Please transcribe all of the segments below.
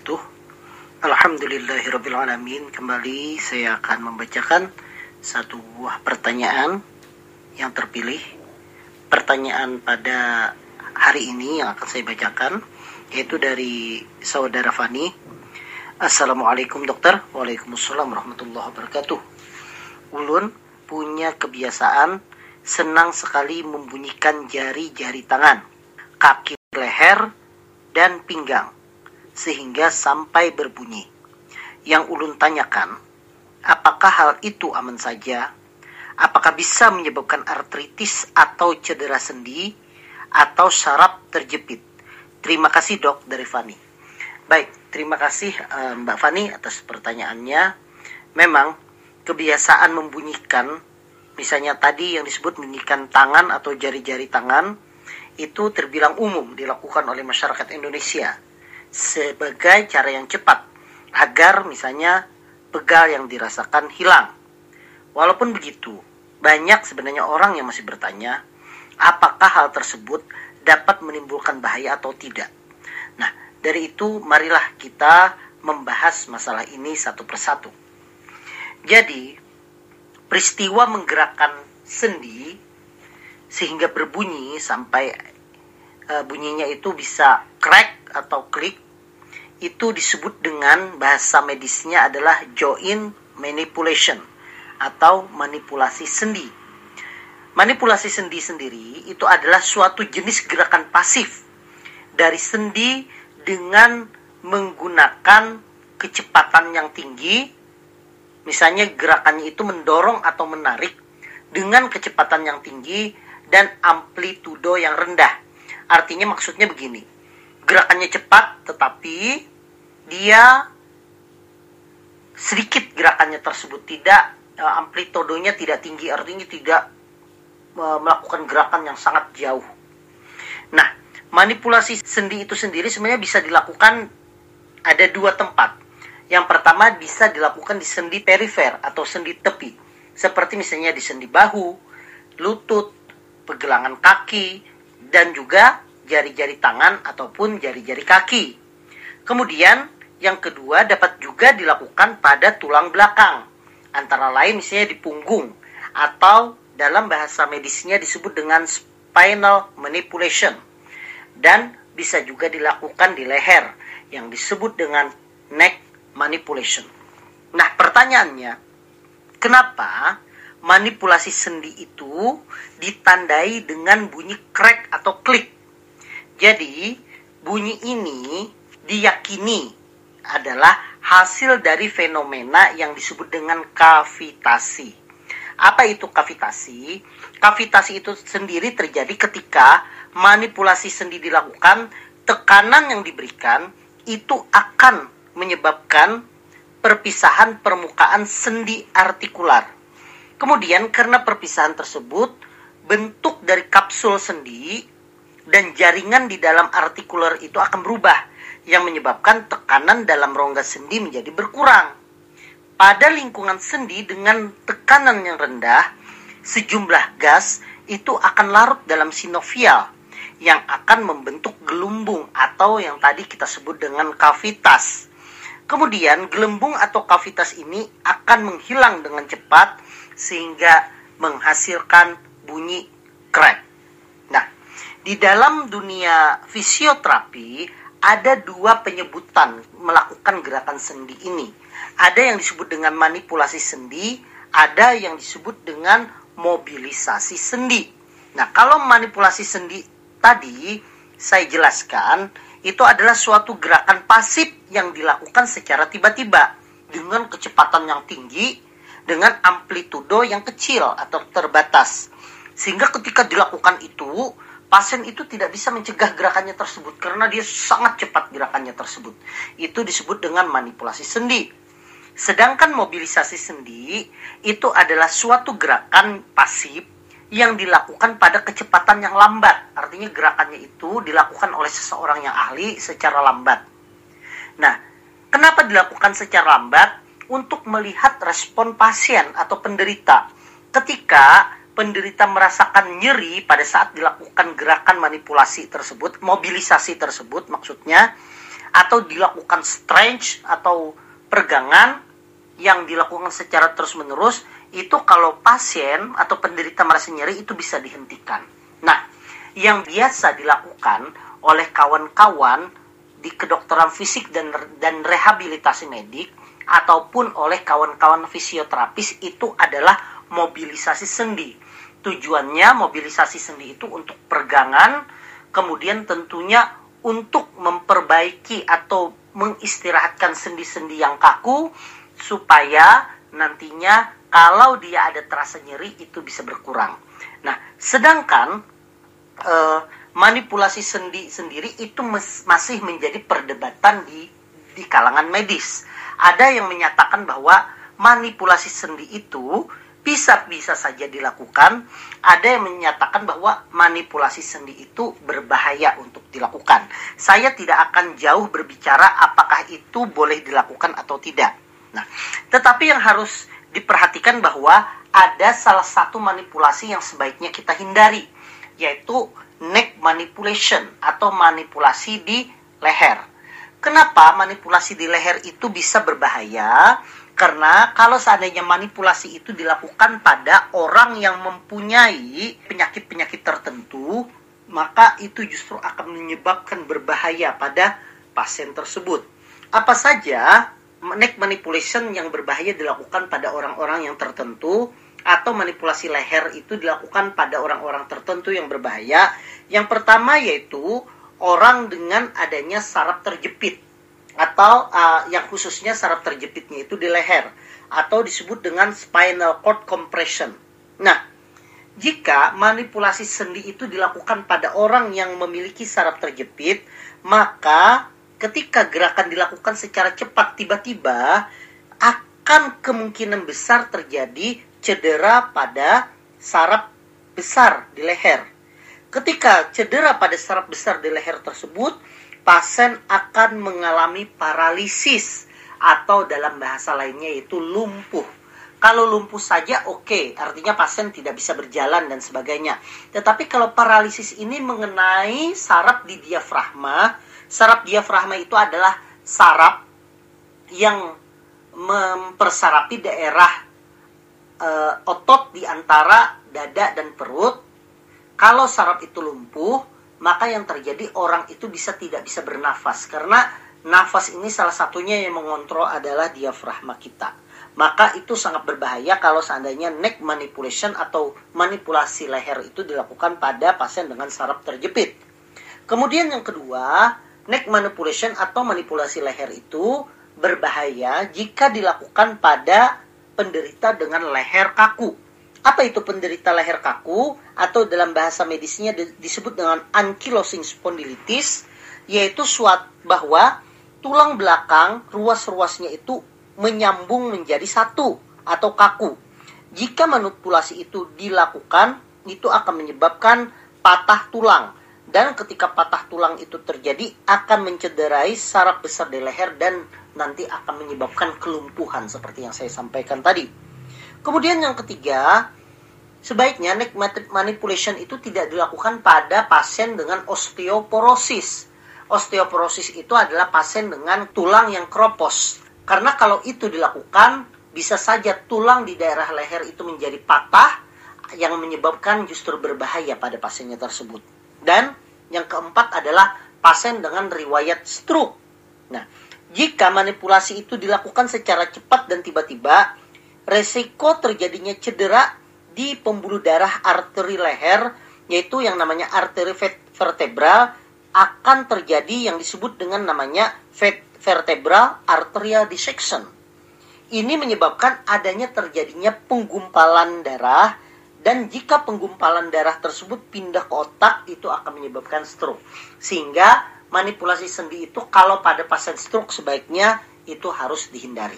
wabarakatuh. Alhamdulillahirrabbilalamin Kembali saya akan membacakan Satu buah pertanyaan Yang terpilih. Pertanyaan pada hari ini Yang akan saya bacakan Yaitu dari saudara Fani. Assalamualaikum dokter. Waalaikumsalam warahmatullahi wabarakatuh. Ulun punya kebiasaan Senang sekali membunyikan jari-jari tangan Kaki leher dan pinggang sehingga sampai berbunyi. Yang ulun tanyakan, apakah hal itu aman saja? Apakah bisa menyebabkan artritis atau cedera sendi atau saraf terjepit? Terima kasih dok dari Fani. Baik, terima kasih uh, Mbak Fani atas pertanyaannya. Memang kebiasaan membunyikan, misalnya tadi yang disebut membunyikan tangan atau jari-jari tangan, itu terbilang umum dilakukan oleh masyarakat Indonesia sebagai cara yang cepat agar misalnya pegal yang dirasakan hilang. Walaupun begitu, banyak sebenarnya orang yang masih bertanya, apakah hal tersebut dapat menimbulkan bahaya atau tidak. Nah, dari itu marilah kita membahas masalah ini satu persatu. Jadi, peristiwa menggerakkan sendi sehingga berbunyi sampai uh, bunyinya itu bisa crack atau klik itu disebut dengan bahasa medisnya adalah joint manipulation atau manipulasi sendi. Manipulasi sendi sendiri itu adalah suatu jenis gerakan pasif dari sendi dengan menggunakan kecepatan yang tinggi. Misalnya gerakannya itu mendorong atau menarik dengan kecepatan yang tinggi dan amplitudo yang rendah. Artinya maksudnya begini. Gerakannya cepat tetapi dia sedikit gerakannya tersebut tidak e, amplitudonya tidak tinggi artinya tidak e, melakukan gerakan yang sangat jauh. Nah, manipulasi sendi itu sendiri sebenarnya bisa dilakukan ada dua tempat. Yang pertama bisa dilakukan di sendi perifer atau sendi tepi. Seperti misalnya di sendi bahu, lutut, pergelangan kaki, dan juga jari-jari tangan ataupun jari-jari kaki. Kemudian yang kedua dapat juga dilakukan pada tulang belakang, antara lain misalnya di punggung atau dalam bahasa medisnya disebut dengan spinal manipulation dan bisa juga dilakukan di leher yang disebut dengan neck manipulation. Nah, pertanyaannya, kenapa manipulasi sendi itu ditandai dengan bunyi crack atau klik. Jadi, bunyi ini diyakini adalah hasil dari fenomena yang disebut dengan kavitasi. Apa itu kavitasi? Kavitasi itu sendiri terjadi ketika manipulasi sendi dilakukan, tekanan yang diberikan itu akan menyebabkan perpisahan permukaan sendi artikular Kemudian karena perpisahan tersebut, bentuk dari kapsul sendi dan jaringan di dalam artikuler itu akan berubah yang menyebabkan tekanan dalam rongga sendi menjadi berkurang. Pada lingkungan sendi dengan tekanan yang rendah, sejumlah gas itu akan larut dalam sinovial yang akan membentuk gelumbung atau yang tadi kita sebut dengan kavitas. Kemudian gelembung atau kavitas ini akan menghilang dengan cepat sehingga menghasilkan bunyi crack. Nah, di dalam dunia fisioterapi ada dua penyebutan melakukan gerakan sendi ini. Ada yang disebut dengan manipulasi sendi, ada yang disebut dengan mobilisasi sendi. Nah, kalau manipulasi sendi tadi saya jelaskan itu adalah suatu gerakan pasif yang dilakukan secara tiba-tiba dengan kecepatan yang tinggi dengan amplitudo yang kecil atau terbatas. Sehingga ketika dilakukan itu, pasien itu tidak bisa mencegah gerakannya tersebut karena dia sangat cepat gerakannya tersebut. Itu disebut dengan manipulasi sendi. Sedangkan mobilisasi sendi itu adalah suatu gerakan pasif yang dilakukan pada kecepatan yang lambat. Artinya gerakannya itu dilakukan oleh seseorang yang ahli secara lambat. Nah, kenapa dilakukan secara lambat? untuk melihat respon pasien atau penderita. Ketika penderita merasakan nyeri pada saat dilakukan gerakan manipulasi tersebut, mobilisasi tersebut maksudnya, atau dilakukan stretch atau pergangan yang dilakukan secara terus-menerus itu kalau pasien atau penderita merasa nyeri itu bisa dihentikan. Nah, yang biasa dilakukan oleh kawan-kawan di kedokteran fisik dan dan rehabilitasi medik ataupun oleh kawan-kawan fisioterapis itu adalah mobilisasi sendi. Tujuannya mobilisasi sendi itu untuk pergangan, kemudian tentunya untuk memperbaiki atau mengistirahatkan sendi-sendi yang kaku supaya nantinya kalau dia ada terasa nyeri itu bisa berkurang. Nah, sedangkan uh, manipulasi sendi sendiri itu masih menjadi perdebatan di di kalangan medis. Ada yang menyatakan bahwa manipulasi sendi itu bisa bisa saja dilakukan. Ada yang menyatakan bahwa manipulasi sendi itu berbahaya untuk dilakukan. Saya tidak akan jauh berbicara apakah itu boleh dilakukan atau tidak. Nah, tetapi yang harus diperhatikan bahwa ada salah satu manipulasi yang sebaiknya kita hindari, yaitu neck manipulation atau manipulasi di leher. Kenapa manipulasi di leher itu bisa berbahaya? Karena kalau seandainya manipulasi itu dilakukan pada orang yang mempunyai penyakit-penyakit tertentu, maka itu justru akan menyebabkan berbahaya pada pasien tersebut. Apa saja neck manipulation yang berbahaya dilakukan pada orang-orang yang tertentu atau manipulasi leher itu dilakukan pada orang-orang tertentu yang berbahaya. Yang pertama yaitu orang dengan adanya saraf terjepit atau uh, yang khususnya saraf terjepitnya itu di leher atau disebut dengan spinal cord compression. Nah, jika manipulasi sendi itu dilakukan pada orang yang memiliki saraf terjepit, maka ketika gerakan dilakukan secara cepat tiba-tiba akan kemungkinan besar terjadi cedera pada saraf besar di leher. Ketika cedera pada saraf besar di leher tersebut, pasien akan mengalami paralisis atau dalam bahasa lainnya yaitu lumpuh. Kalau lumpuh saja oke, okay, artinya pasien tidak bisa berjalan dan sebagainya. Tetapi kalau paralisis ini mengenai saraf di diafragma, Saraf diafragma itu adalah saraf yang mempersarapi daerah e, otot di antara dada dan perut. Kalau saraf itu lumpuh, maka yang terjadi orang itu bisa tidak bisa bernafas karena nafas ini salah satunya yang mengontrol adalah diafragma kita. Maka itu sangat berbahaya kalau seandainya neck manipulation atau manipulasi leher itu dilakukan pada pasien dengan saraf terjepit. Kemudian yang kedua, neck manipulation atau manipulasi leher itu berbahaya jika dilakukan pada penderita dengan leher kaku. Apa itu penderita leher kaku atau dalam bahasa medisnya disebut dengan ankylosing spondylitis yaitu suatu bahwa tulang belakang ruas-ruasnya itu menyambung menjadi satu atau kaku. Jika manipulasi itu dilakukan, itu akan menyebabkan patah tulang dan ketika patah tulang itu terjadi akan mencederai saraf besar di leher dan nanti akan menyebabkan kelumpuhan seperti yang saya sampaikan tadi. Kemudian yang ketiga, sebaiknya neck manipulation itu tidak dilakukan pada pasien dengan osteoporosis. Osteoporosis itu adalah pasien dengan tulang yang kropos. Karena kalau itu dilakukan, bisa saja tulang di daerah leher itu menjadi patah yang menyebabkan justru berbahaya pada pasiennya tersebut. Dan yang keempat adalah pasien dengan riwayat stroke. Nah, jika manipulasi itu dilakukan secara cepat dan tiba-tiba, resiko terjadinya cedera di pembuluh darah arteri leher, yaitu yang namanya arteri vertebral, akan terjadi yang disebut dengan namanya vertebral arterial dissection. Ini menyebabkan adanya terjadinya penggumpalan darah dan jika penggumpalan darah tersebut pindah ke otak itu akan menyebabkan stroke. Sehingga manipulasi sendi itu kalau pada pasien stroke sebaiknya itu harus dihindari.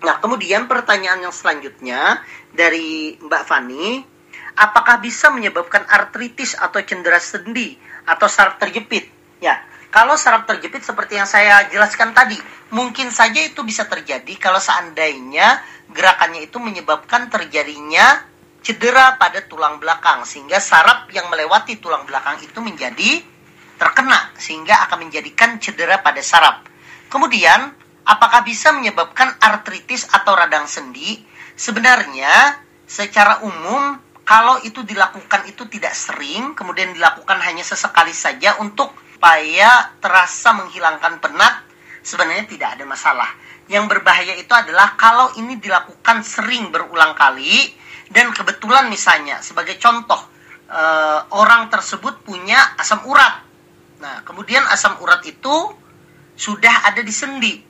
Nah, kemudian pertanyaan yang selanjutnya dari Mbak Fani, apakah bisa menyebabkan artritis atau cedera sendi atau saraf terjepit? Ya, kalau saraf terjepit seperti yang saya jelaskan tadi, mungkin saja itu bisa terjadi kalau seandainya gerakannya itu menyebabkan terjadinya cedera pada tulang belakang sehingga saraf yang melewati tulang belakang itu menjadi terkena sehingga akan menjadikan cedera pada saraf. Kemudian, apakah bisa menyebabkan artritis atau radang sendi? Sebenarnya, secara umum kalau itu dilakukan itu tidak sering, kemudian dilakukan hanya sesekali saja untuk supaya terasa menghilangkan penat, sebenarnya tidak ada masalah. Yang berbahaya itu adalah kalau ini dilakukan sering berulang kali dan kebetulan misalnya sebagai contoh uh, orang tersebut punya asam urat. Nah, kemudian asam urat itu sudah ada di sendi.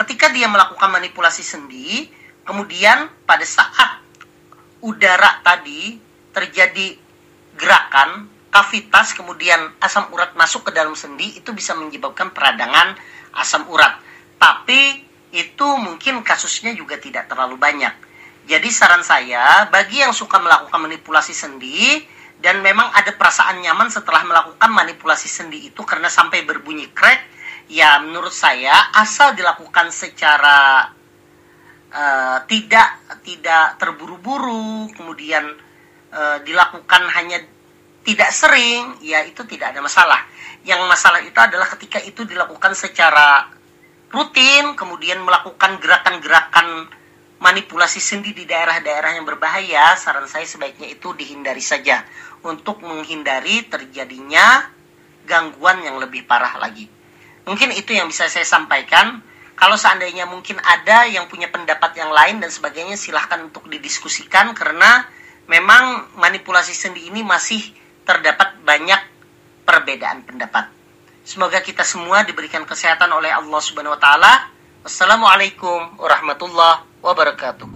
Ketika dia melakukan manipulasi sendi, kemudian pada saat udara tadi terjadi gerakan kavitas kemudian asam urat masuk ke dalam sendi itu bisa menyebabkan peradangan asam urat. Tapi itu mungkin kasusnya juga tidak terlalu banyak. Jadi saran saya bagi yang suka melakukan manipulasi sendi dan memang ada perasaan nyaman setelah melakukan manipulasi sendi itu karena sampai berbunyi krek, ya menurut saya asal dilakukan secara uh, tidak tidak terburu-buru, kemudian uh, dilakukan hanya tidak sering, ya itu tidak ada masalah. Yang masalah itu adalah ketika itu dilakukan secara rutin, kemudian melakukan gerakan-gerakan manipulasi sendi di daerah-daerah yang berbahaya, saran saya sebaiknya itu dihindari saja untuk menghindari terjadinya gangguan yang lebih parah lagi. Mungkin itu yang bisa saya sampaikan. Kalau seandainya mungkin ada yang punya pendapat yang lain dan sebagainya, silahkan untuk didiskusikan karena memang manipulasi sendi ini masih terdapat banyak perbedaan pendapat. Semoga kita semua diberikan kesehatan oleh Allah Subhanahu wa taala. Wassalamualaikum warahmatullahi wabarakatuh.